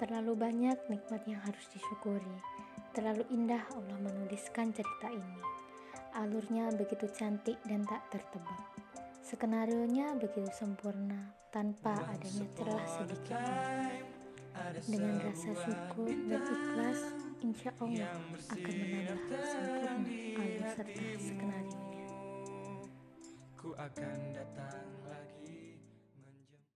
Terlalu banyak nikmat yang harus disyukuri. Terlalu indah Allah menuliskan cerita ini. Alurnya begitu cantik dan tak tertebak. Skenarionya begitu sempurna tanpa adanya celah sedikit Dengan rasa syukur dan ikhlas, insya Allah akan menambah sempurna alur serta skenarionya. Ku akan datang